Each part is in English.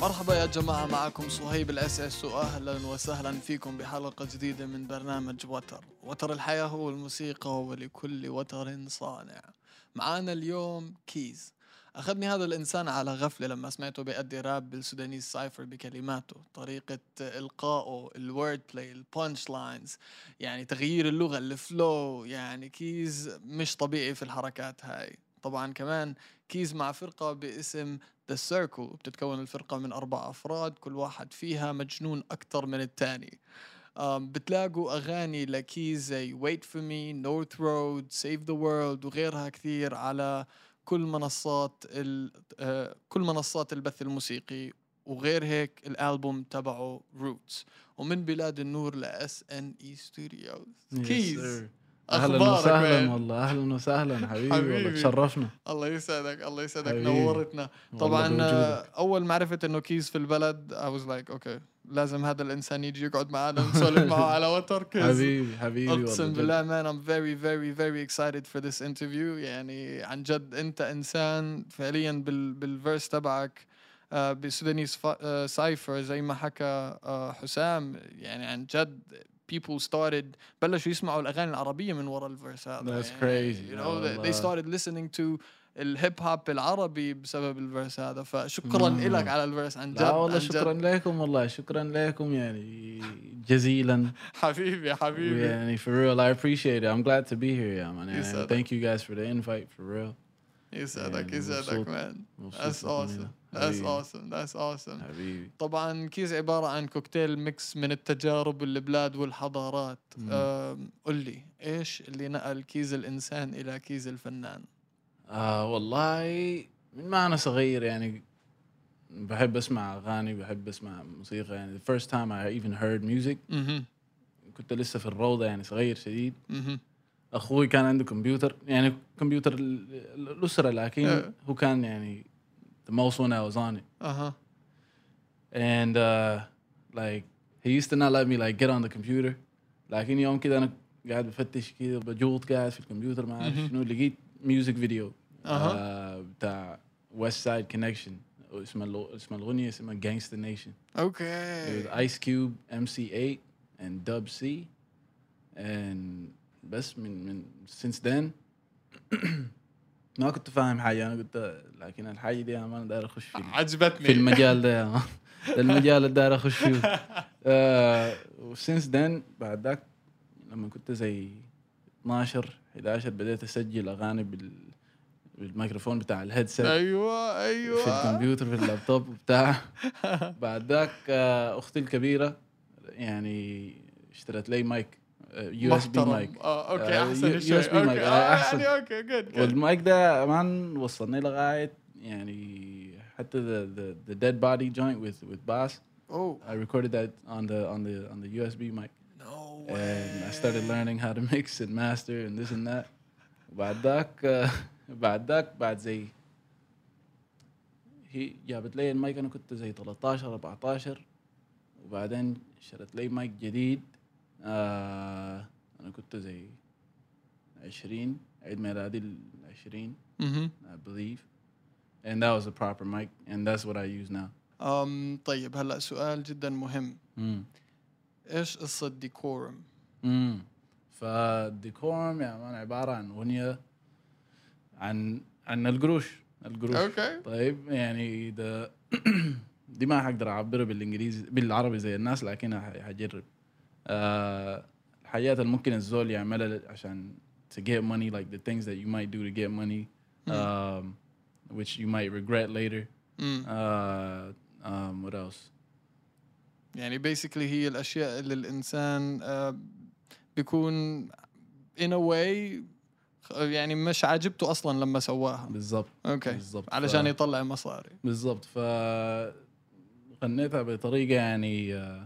مرحبا يا جماعة معكم صهيب الاس اس واهلا وسهلا فيكم بحلقة جديدة من برنامج وتر. وتر الحياة هو الموسيقى ولكل وتر صانع. معانا اليوم كيز. أخذني هذا الإنسان على غفلة لما سمعته بيأدي راب بالسودانيز سايفر بكلماته. طريقة إلقائه الورد بلاي البانش لاينز يعني تغيير اللغة الفلو يعني كيز مش طبيعي في الحركات هاي. طبعا كمان كيز مع فرقة باسم ذا سيركل بتتكون الفرقة من أربع أفراد كل واحد فيها مجنون أكتر من التاني. آم، بتلاقوا أغاني لكيز زي Wait For Me, North Road, Save the World وغيرها كثير على كل منصات ال آه، كل منصات البث الموسيقي. وغير هيك الألبوم تبعه Roots. ومن بلاد النور ل SNE Studios. كيز. أهلا وسهلا؟ والله أهلا وسهلا حبيبي والله حبيبي. تشرفنا الله يسعدك الله يسعدك. نورتنا والله طبعا. آه، أول ما عرفت إنه كيز في البلد I was like أوكي لازم هذا الإنسان يجي يقعد معنا نسولف معه على وتر كيز حبيبي حبيبي أقسم والله بالله man I'm very very very excited for this interview يعني عن جد أنت إنسان فعليا بال بالفيرس تبعك آه، بسودانيز سايفر زي ما حكى آه، حسام يعني عن جد people started بلشوا يسمعوا الاغاني العربيه من وراء الفيرس هذا That's يعني crazy. you know يا they- they الله. started listening to الهيب هوب العربي بسبب الفيرس هذا فشكرا مم. لك على الفيرس عن جد لا والله عن جد. شكرا لكم والله شكرا لكم يعني جزيلا حبيبي حبيبي يعني for real I appreciate it I'm glad to be here يا man and يسعدك. thank you guys for the invite for real يسعدك يعني يسعدك مبسوط. man مبسوط That's لكم awesome. That's awesome. That's awesome. حبيبي. طبعا كيز عبارة عن كوكتيل ميكس من التجارب والبلاد والحضارات. مم. أم، قل لي إيش اللي نقل كيز الإنسان إلى كيز الفنان؟ آه والله من ما أنا صغير يعني بحب أسمع أغاني بحب أسمع موسيقى يعني. The first time I even heard music. أها كنت لسه في الروضة يعني صغير شديد. أها أخوي كان عنده كمبيوتر يعني كمبيوتر ال- ال- الأسرة لكن إيه. هو كان يعني the most one I was on it اها and uh, like he used to not let me like get on the computer لكن يوم كده انا قاعد بفتش كده بجوط قاعد في الكمبيوتر ما اعرف مهم. شنو لقيت ميوزك فيديو اها آه بتاع ويست سايد كونكشن اسمها اللو- اسمها الاغنيه اسمها جانجستا نيشن اوكي Ice Cube MC8 and Dub C and بس من من since then ما كنت فاهم حاجة أنا قلت لكن الحاجة دي أنا ما داير أخش في عجبتني. في المجال ده مان. ده المجال اللي داير أخش فيه. آه وسينس ذن بعد ذاك لما كنت زي 12 11 بديت أسجل أغاني بال بالميكروفون بتاع الهيدسيت. أيوه في أيوه الكمبيوتر في اللابتوب وبتاع بعد ذاك آه، أختي الكبيرة يعني اشترت لي مايك. يو اس بي محترم. مايك اه اوكي آه، احسن يو- شيء USB اوكي mic. آه، آه أحسن. يعني اوكي جود جود والمايك ده مان وصلني لغايه يعني حتى the the the dead body joint with with bass اوه I recorded that on the on the on the USB mic نو and I started learning how to mix and master and this and that وبعد ذاك آه، بعد ذاك بعد زي هي جابت لي المايك انا كنت زي 13 14 وبعدين اشترت لي مايك جديد آه أنا كنت زي 20 عيد ميلادي ال 20 أها I believe. And that was a proper mic and that's what I use now. طيب هلا سؤال جدا مهم. امم إيش قصة ديكورم؟ امم فالديكورم يا مان عبارة عن أغنية عن عن القروش القروش. أوكي. طيب يعني ده دي ما حقدر أعبرها بالإنجليزي بالعربي زي الناس لكن حجرب. آه الحاجات اللي ممكن الزول يعملها عشان to get money like the things that you might do to get money um, which you might regret later. امم uh, um, what else يعني بيسكلي هي الأشياء اللي الإنسان آه، بيكون in a way يعني مش عاجبته أصلا لما سواها. بالضبط أوكي. بالضبط. علشان ف- يطلع مصاري. بالضبط. ف غنيتها بطريقة يعني uh,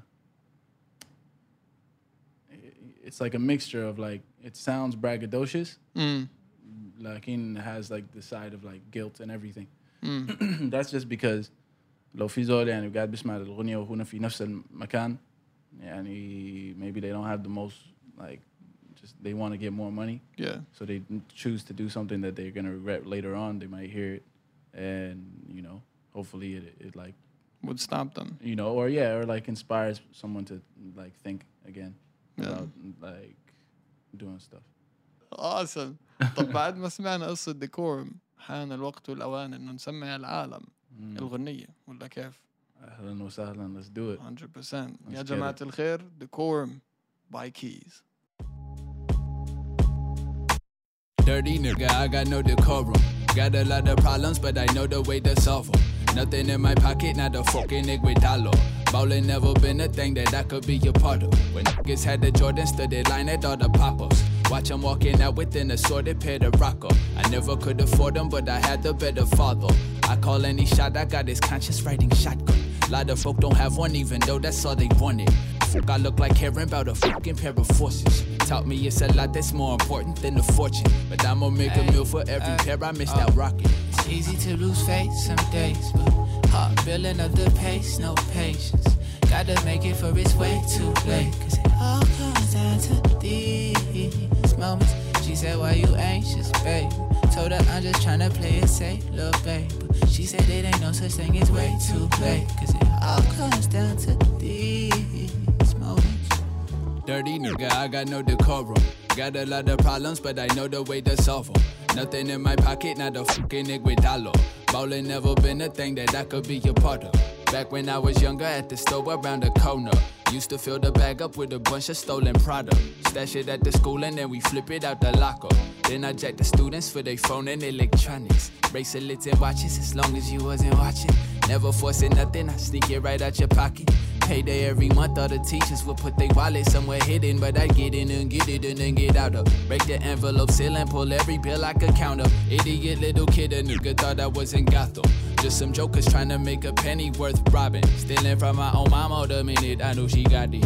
it's like a mixture of like it sounds braggadocious امم لكن it has like the side of like guilt and everything امم that's just because لو في زول يعني قاعد بيسمع الاغنيه وهنا في نفس المكان يعني maybe they don't have the most like just they want to get more money yeah so they choose to do something that they're gonna regret later on they might hear it and you know hopefully it, it like would stop them you know, or yeah, or like inspires someone to like think again Yeah. About like doing stuff. awesome طب بعد ما سمعنا قصة ديكورم حان الوقت والأوان إنه نسمي العالم Mm. الغنية ولا كيف؟ أهلا وسهلا let's do it 100% يا جماعة it. الخير ديكورم باي كيز Dirty nigga, I got no decorum. Got a lot of problems, but I know the way to solve them. Nothing in my pocket, not a fucking nigga with dollar. Ballin' never been a thing that I could be a part of. When niggas had the Jordan, stood in line at all the pop-ups. Watch 'em walking out with an assorted pair of Rocco. I never could afford them, but I had the better father. I call any shot, I got his conscious writing shotgun. Lot of folk don't have one, even though that's all they wanted. Fuck, I look like caring about a fucking pair of forces. Taught me it's a lot that's more important than the fortune. But I'ma make a meal for every uh, pair I missed out uh, rocking. It's easy to lose faith some days, but heart building up the pace, no patience. Gotta make it for it's way too late. Cause it all comes down to these moments. She said, Why you anxious, babe? Told her I'm just tryna play it safe, little babe. But she said it ain't no such thing as way too late. Cause it all comes down to these. Dirty nigga, I got no decorum. Got a lot of problems, but I know the way to solve them. Nothing in my pocket, not a fucking iguidalo. Ballin' never been a thing that I could be a part of. Back when I was younger at the store around the corner. Used to fill the bag up with a bunch of stolen product. Stash it at the school and then we flip it out the locker. Then I jack the students for their phone and electronics. Bracelets and watches as long as you wasn't watching. Never forcing nothing, I sneak it right out your pocket. Payday every month, all the teachers would put their wallet somewhere hidden, but I get in and get it and then get out of. Break the envelope seal and pull every bill I could count up. Idiot little kid, a nigga thought I was in Gotham. Just some jokers trying to make a penny worth robbing. Stealing from my own mama the minute I knew she got it.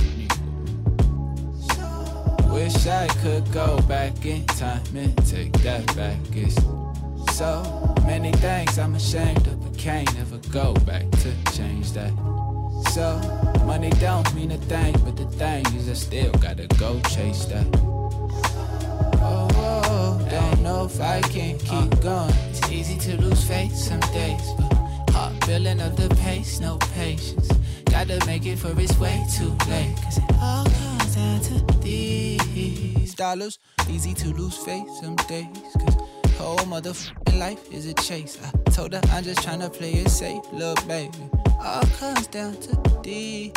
Wish I could go back in time and take that back. It's so many things I'm ashamed of, but can't ever go back to change that. So money don't mean a thing, but the thing is I still gotta go chase that. Oh, oh, don't know if I can keep uh, going. It's easy to lose faith some days, but heart building up the pace, no patience. Gotta make it for it's way too late. Cause it all comes down to these dollars. Easy to lose faith some days. Cause whole motherfucking life is a chase. I told her I'm just tryna play it safe, little baby. All comes down to these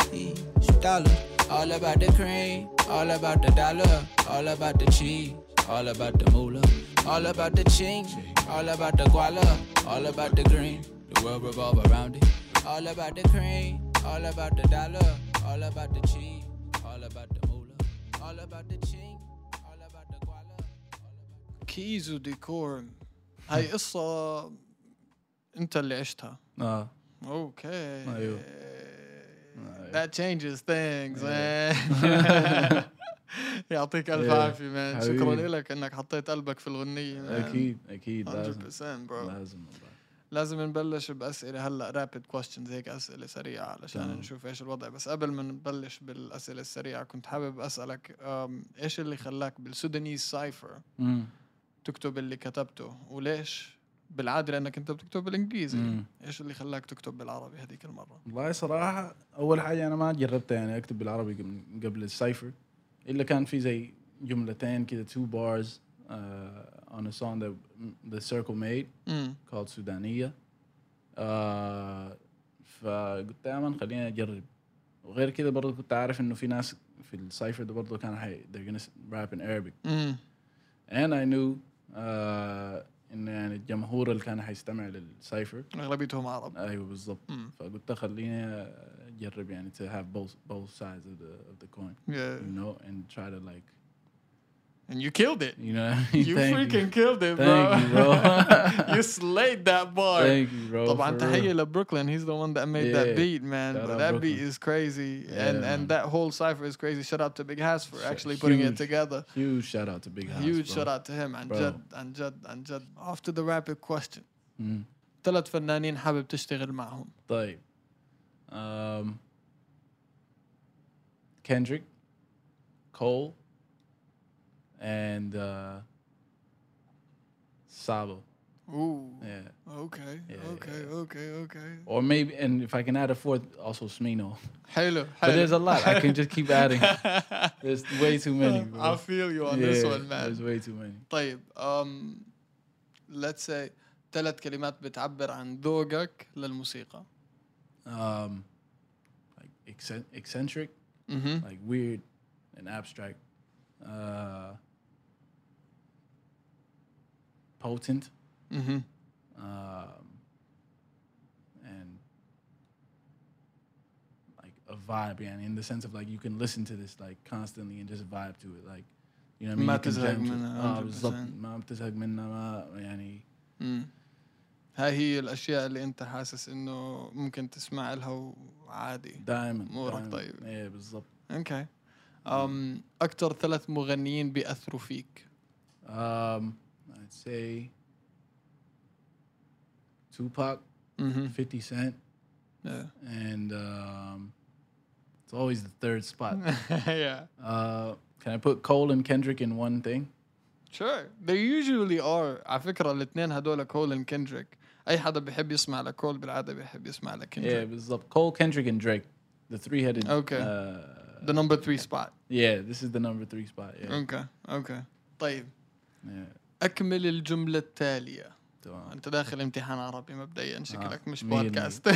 dollars. All about the cream, all about the dollar, all about the cheese, all about the moolah, all about the ching, all about the guala, all about the green. The world revolve around it. All about the cream, all about the dollar, all about the cheese, all about the moolah, all about the ching, all about the guala. كيز وديكورم هاي قصة انت اللي عشتها اه أوكي أيوه. That changes things man يعطيك ألف. عافية مان شكرا. لك إنك حطيت قلبك في الغنية man. أكيد أكيد لازم 100% bro لازم. لازم نبلش بأسئلة هلأ رابid questions هيك أسئلة سريعة علشان تمام. نشوف إيش الوضع بس قبل ما نبلش بالأسئلة السريعة كنت حابب أسألك أم، إيش اللي خلاك بالسودانيز سايفر. تكتب اللي كتبته وليش بالعادة لأنك أنت بتكتب بالإنجليزي. مم. إيش اللي خلاك تكتب بالعربي هذيك المرة؟ والله صراحة أول حاجة أنا ما جربت يعني أكتب بالعربي قبل- السايفر. إلا كان في زي جملتين كده on a song that the circle made امم called سودانية. uh, فقلت دائما خليني أجرب. وغير كده برضه كنت عارف إنه في ناس في السايفر ده برضه كان حي they're gonna rap in Arabic. امم and I knew uh, إن يعني الجمهور اللي كان حيستمع للسايفر أغلبيتهم عرب أيوه بالضبط. فقلت خليني اجرب يعني to have both both sides of the of the coin yeah. you know and try to like and you killed it you know what I mean? you Thank freaking killed it bro Thank you, bro. you slayed that bar thank you bro طبعا for تحية real. لبروكلyn he's the one that made that Yeah. beat man Shout but out that beat Brooklyn. is crazy and Yeah, and man. that whole cipher is crazy shout out to Big Hass for actually putting it Huge. together huge shout out to Big House huge bro. shout out to him عن Bro. جد عن جد عن جد off to the rapid question مم. ثلاث فنانين حابب تشتغل معهم طيب um, Kendrick Cole and uh, Saba. Ooh. Yeah. Okay. Yeah, okay. Yeah. Okay. Okay. Or maybe, and if I can add a fourth, also Smino. Halo. But there's a lot. I can just keep adding. there's way too many. Bro. I feel you on yeah, this one, man. There's way too many. طيب, um, let's say ثلاث كلمات بتعبر عن ذوقك للموسيقى. Um, like eccentric, mm-hmm. like weird and abstract. Uh, potent. اها um, and like a vibe, yeah, in the sense of like you can listen to this like constantly and just vibe to it, like you know what I mean. ما You can تزهق jam to it. منها آه 100%. بالضبط ما بتزهق منها ما يعني مم. هاي هي الاشياء اللي انت حاسس انه ممكن تسمع لها وعادي. دائما أمورك دائماً. طيب. ايه بالضبط اوكي. um, اكثر ثلاث مغنيين بياثروا فيك. um, I'd say Tupac, اها 50 Cent, Yeah. and um, it's always the third spot. yeah. uh, can I put Cole and Kendrick in one thing? Sure. They usually are. على فكرة الاثنين هدول كول and كندريك. أي حدا بيحب يسمع لكول بالعادة بيحب يسمع Yeah, لكندريك. بالضبط. Cole, Kendrick, and Drake, the three-headed. Okay. Uh, The number three spot. yeah, this is the number three spot. Yeah. اوكي اوكي. طيب yeah. أكمل الجملة التالية. تمام. أنت داخل امتحان عربي مبدئيا شكلك مش مية بودكاست.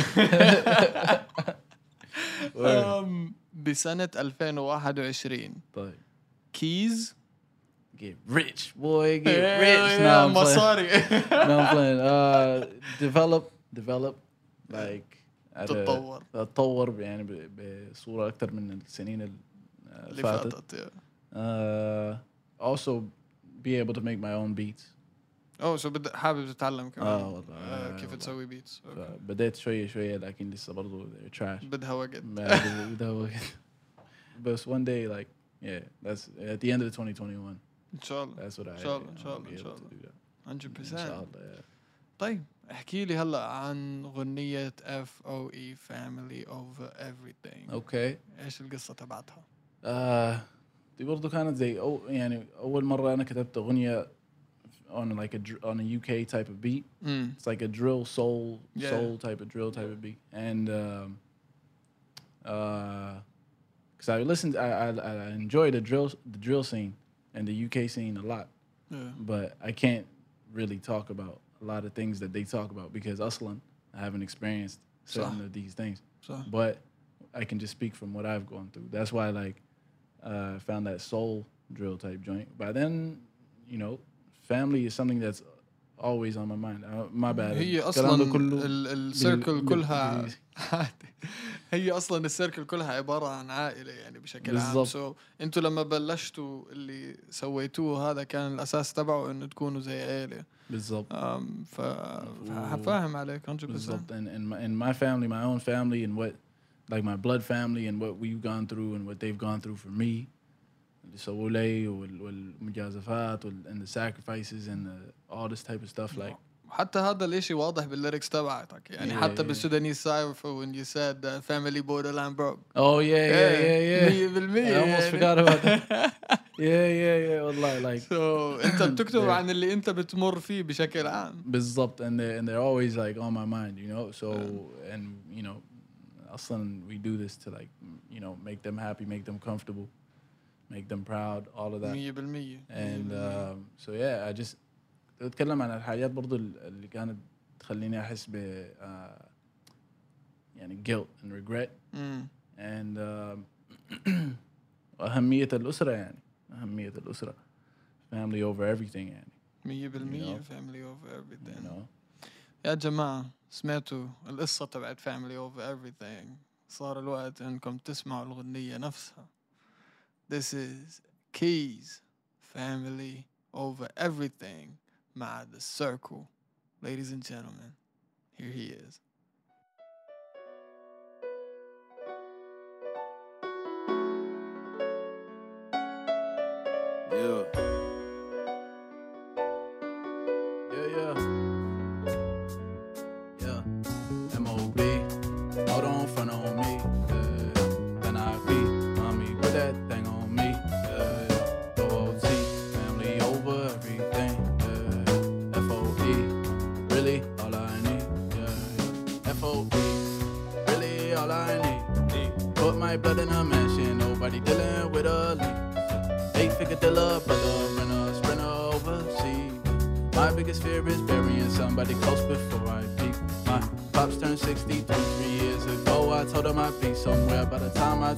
أم، بسنة 2021 طيب. كيز Get rich, boy. Get rich. No, I'm. مصاري No, I'm playing. Uh, develop, develop, like. تتطور تتطور يعني ب- بصورة أكثر من السنين ال- اللي فاتت. فاتت Uh, also, be able to make my own beats. اوه شو بدك حابب تتعلم كمان آه والله، آه، آه كيف والله. تسوي بيتس فبديت شوية شوية لكن لسه برضو they're trash. بدها وقت ما بدها وقت. But one day, like, yeah, that's at the end of the 2021. ان شاء الله That's what I. إن شاء الله، إن I'll شاء الله، be إن able شاء to الله. do that. 100% إن شاء الله. yeah. طيب احكي لي هلا عن غنية اف او اي فاميلي اوفر everything Okay. ايش القصة تبعتها؟ آه دي برضو كانت زي أو يعني أول مرة أنا كتبت أغنية on like a dr- on a UK type of beat. امم It's like a drill soul Yeah. soul type of drill type of beat. And um uh because I listened I, I I enjoy the drill the drill scene and the UK scene a lot. But I can't really talk about a lot of things that they talk about because Aslan, I haven't experienced certain صح. of these things. صح But I can just speak from what I've gone through. That's why like uh, I found that soul drill type joint. By then, you know, family is something that's always on my mind. Uh, my bad. هي الكلام اصلا ده كله ال- السيركل بال- كلها بالإنجليزي. عادي هي اصلا السيركل كلها عباره عن عائله يعني بشكل عام بالضبط. سو انتوا لما بلشتوا اللي سويتوه هذا كان الاساس تبعه انه تكونوا زي عائله بالضبط. أم ف فاهم عليك 100% بالضبط. And, and, my, and my family, my own family, and what, like my blood family, and what we've gone through, and what they've gone through for me. اللي سووا لي وال- والمجازفات وال- and the sacrifices and the, all this type of stuff like حتى هذا الاشي واضح بالليركس تبعتك يعني Yeah, حتى yeah. بالسودانيس سايفر when you said uh, family borderline broke Oh yeah, yeah, yeah, yeah. 100% I almost يعني. forgot about that. Yeah, yeah, yeah. والله like so انت بتكتب Yeah. عن اللي انت بتمر فيه بشكل عام بالضبط and they and they're always like on my mind, you know. So and you know, أصلا we do this to like you know make them happy, make them comfortable, make them proud, all of that. 100% And 100%. um, so yeah, I just اتكلم عن الحاجات برضو اللي كانت تخليني احس ب uh, يعني guilt and regret مم. and um, أهمية الأسرة يعني أهمية الأسرة family over everything يعني 100% know. family over you everything know يا جماعة سمعتوا القصة تبعت family over everything صار الوقت انكم تسمعوا الغنية نفسها This is Keys family over everything مع The Circle Ladies and gentlemen here he is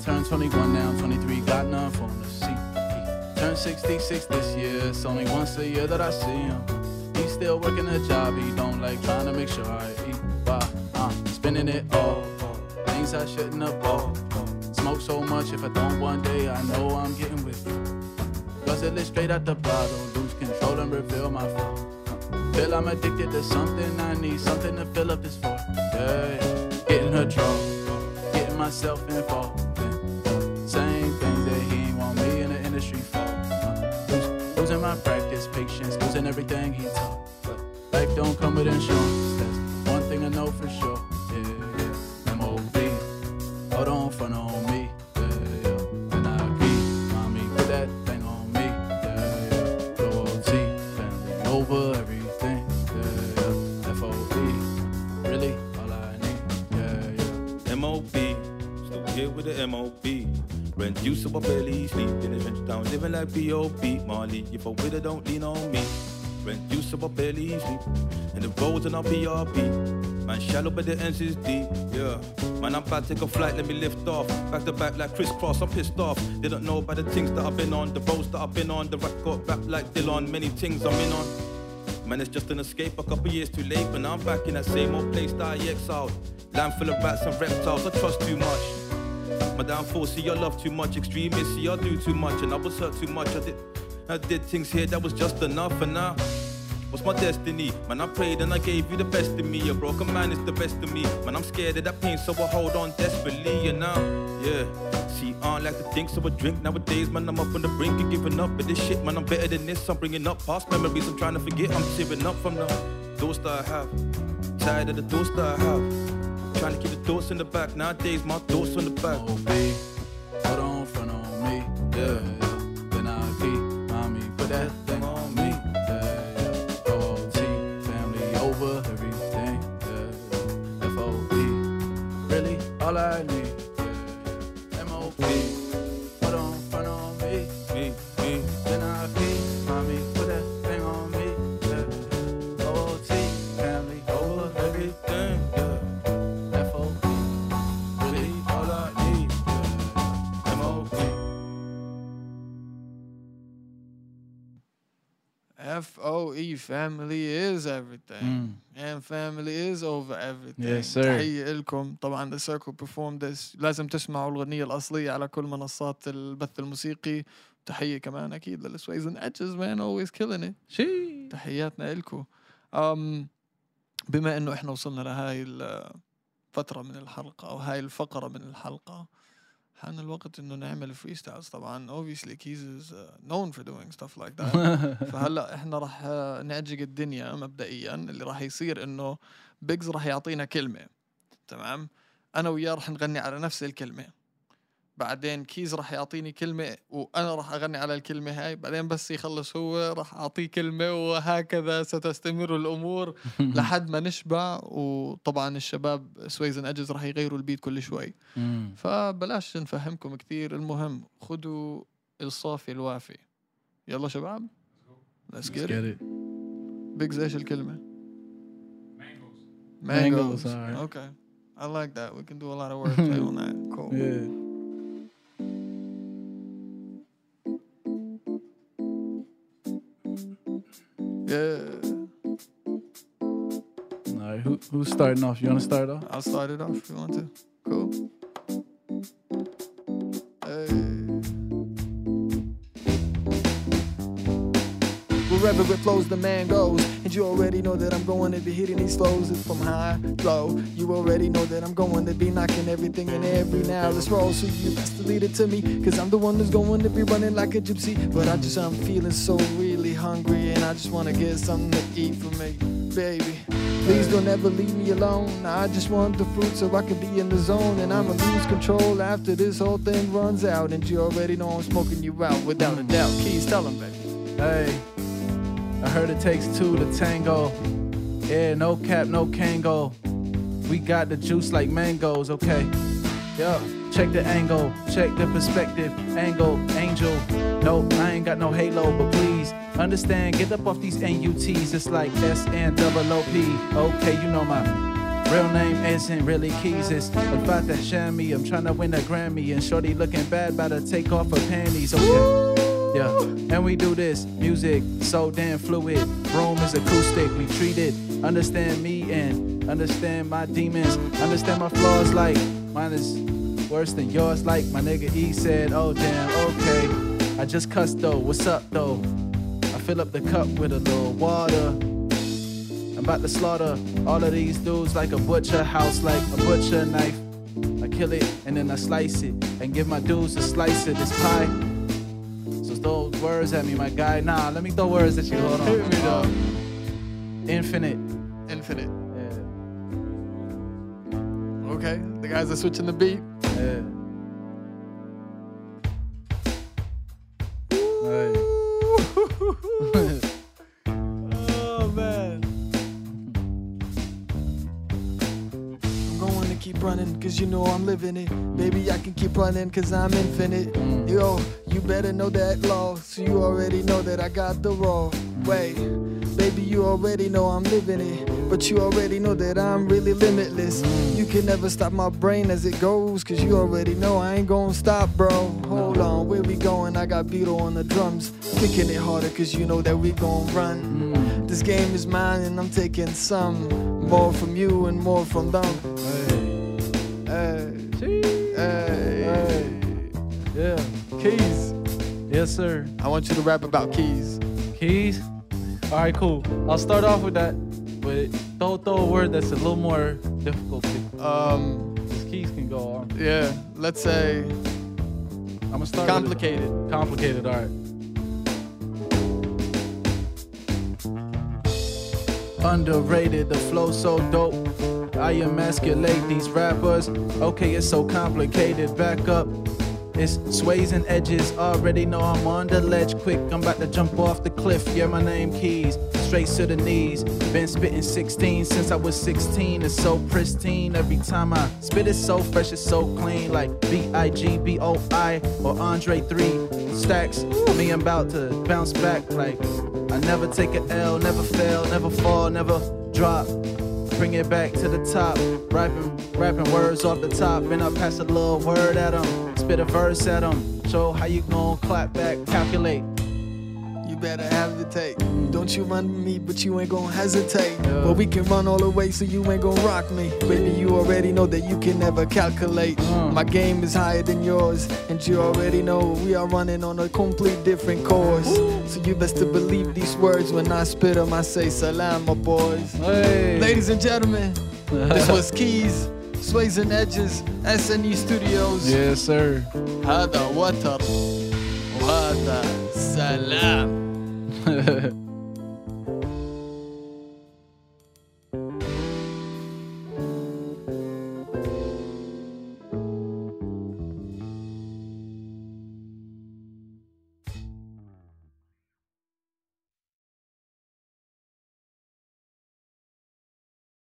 Turned 21, now 23, got none for to see. Turned 66 this year. It's only once a year that I see him. He's still working a job he don't like, trying to make sure I eat. Why? I'm spending it all. Things I shouldn't have bought. Smoke so much, if I don't one day, I know I'm getting with you. Guzzle it straight out the bottle, lose control and reveal my fault. Feel I'm addicted to something, I need something to fill up this for. Yeah, yeah. getting her drunk, getting myself involved. Patience, losing everything he taught. Life don't come with insurance, that's one thing I know for sure. Yeah, yeah. Hold on, front on me. Yeah, yeah. And I keep, mommy, put that thing on me. Yeah, yeah. Loyalty, family over everything. Yeah, yeah. F.O.E. Really, all I need. Yeah, yeah. MOB, still here with the MOB. Rent you I barely sleep in the rent down, living like B.O.B. Marley, if a widow don't lean on me. Rent you I barely sleep. And the roads and I'll BRB. Man, shallow but the ends is deep, yeah. Man, I'm about to take a flight, let me lift off. Back to back like crisscross, I'm pissed off. They don't know about the things that I've been on, the roads that I've been on. The rap rap like Dylan, many things I'm in on. Man, it's just an escape a couple years too late, but now I'm back in that same old place that I exiled. Land full of rats and reptiles, I trust too much. My downfall, see, I love too much. Extremists, see, I do too much, and I was hurt too much. I did, I did things here that was just enough, and now. What's my destiny? Man, I prayed and I gave you the best of me. A broken man is the best of me. Man, I'm scared of that pain, so I hold on desperately. And now, yeah. See, I like to think, so I drink nowadays. Man, I'm up on the brink of giving up. But this shit, man, I'm better than this. I'm bringing up past memories. I'm trying to forget. I'm tearing up from the thoughts that I have. Tired of the thoughts that I have. Trying to keep the thoughts in the back. Nowadays, my thoughts on the back. Oh, M.O.B. Hold F O E family is everything. And family is over everything. Yes, sir. تحية لكم طبعا The Circle performed this. لازم تسمعوا الأغنية الأصلية على كل منصات البث الموسيقي. تحية كمان أكيد للسويز and Edges man always killing it. She. تحياتنا إلكم um, بما إنه إحنا وصلنا لهاي الفترة من الحلقة أو هاي الفقرة من الحلقة حان الوقت إنه نعمل فري ستايلز طبعا obviously Keys is uh, known for doing stuff like that. فهلأ إحنا راح آه، نعجق الدنيا مبدئيا اللي راح يصير إنه بيجز راح يعطينا كلمة تمام؟ أنا وياه راح نغني على نفس الكلمة. بعدين كيز راح يعطيني كلمة وأنا راح أغني على الكلمة هاي بعدين بس يخلص هو راح أعطيه كلمة وهكذا ستستمر الأمور لحد ما نشبع وطبعا الشباب سويزن اجز راح يغيروا البيت كل شوي. فبلاش نفهمكم كثير المهم خذوا الصافي الوافي يلا شباب Let's Let's get it get it. بيجز إيش الكلمة؟ Mangoes, Mangoes. alright. Okay. I like that. We can do a lot of wordplay on that. Cool. Yeah. Who's starting off? You want to start off? I'll start it off if you want to. Cool. Wherever it flows, the man goes. And you already know that I'm going to be hitting these flows from high, low. You already know that I'm going to be knocking everything in every now. Let's roll, so you best to lead it to me. Cause I'm the one who's going to be running like a gypsy. But I just, I'm feeling so really hungry. And I just want to get something to eat for me, baby. Please don't ever leave me alone. I just want the fruit so I can be in the zone. And I'ma lose control after this whole thing runs out. And you already know I'm smoking you out without a doubt. Keys, tell 'em, baby. Hey, I heard it takes two to tango. Yeah, no cap, no Kangol. We got the juice like mangoes, okay? Yeah. check the angle, check the perspective, angle, angel. No, I ain't got no halo, but please understand, get up off these NUTs. It's like S N double O P. Okay, you know my real name isn't really Keys. It's about that chamois. I'm trying to win a Grammy, and Shorty looking bad, about to take off her panties. Okay. Yeah, and we do this music so damn fluid. Room is acoustic, we treat it. Understand me and understand my demons. Understand my flaws like mine is worse than yours. Like my nigga E said, oh damn, okay. I just cussed though, what's up though? Fill up the cup with a little water. I'm about to slaughter all of these dudes like a butcher house, like a butcher knife. I kill it and then I slice it and give my dudes a slice of this pie. So throw words at me, my guy. Nah, let me throw words at you. Hold on. Hit me, dog. Infinite. Infinite. Yeah. Okay, the guys are switching the beat. Yeah. oh man. I'm going to keep running cause you know I'm living it. Baby, I can keep running cause I'm infinite. Mm. Yo, you better know that law. So you already know that I got the raw way. Baby, you already know I'm living it. But you already know that I'm really limitless. Mm. Can never stop my brain as it goes. Cause you already know I ain't gonna stop, bro. Hold on, where we going? I got Beetle on the drums. Kicking it harder cause you know that we gon' run. Mm. This game is mine and I'm taking some. More from you and more from them. Hey, hey, hey. Yeah. Keys. Yes, sir. I want you to rap about keys. Keys. All right, cool. I'll start off with that, but throw throw a word that's a little more difficult. Um, Because keys can go on. yeah, let's say I'm gonna start with- complicated. Complicated. All right. Underrated, the flow so dope. I emasculate these rappers. Okay, it's so complicated. Back up. It's sways and edges. Already know I'm on the ledge. Quick, I'm about to jump off the cliff. Yeah, my name Keys. Straight to the knees. Been spitting 16 since I was 16. It's so pristine. Every time I spit, it's so fresh, it's so clean. Like B I G B O I or Andre 3 stacks. Me, I'm about to bounce back. Like I never take a L, never fail, never fall, never drop. Bring it back to the top. Rapping, rapping words off the top. And I pass a little word at 'em. Spit a verse at 'em. Show how you gon' clap back, calculate. You better have the tape. Don't you run me, but you ain't gonna hesitate. Yeah. But we can run all the way, so you ain't gonna rock me. Baby, you already know that you can never calculate. Mm. My game is higher than yours, and you already know we are running on a complete different course. So you best to believe these words when I spit 'em. I say salam, my boys. Hey. Ladies and gentlemen, this was Keys, Sways and Edges, SNE Studios. Yes, sir. هذا وتر وهذا سلام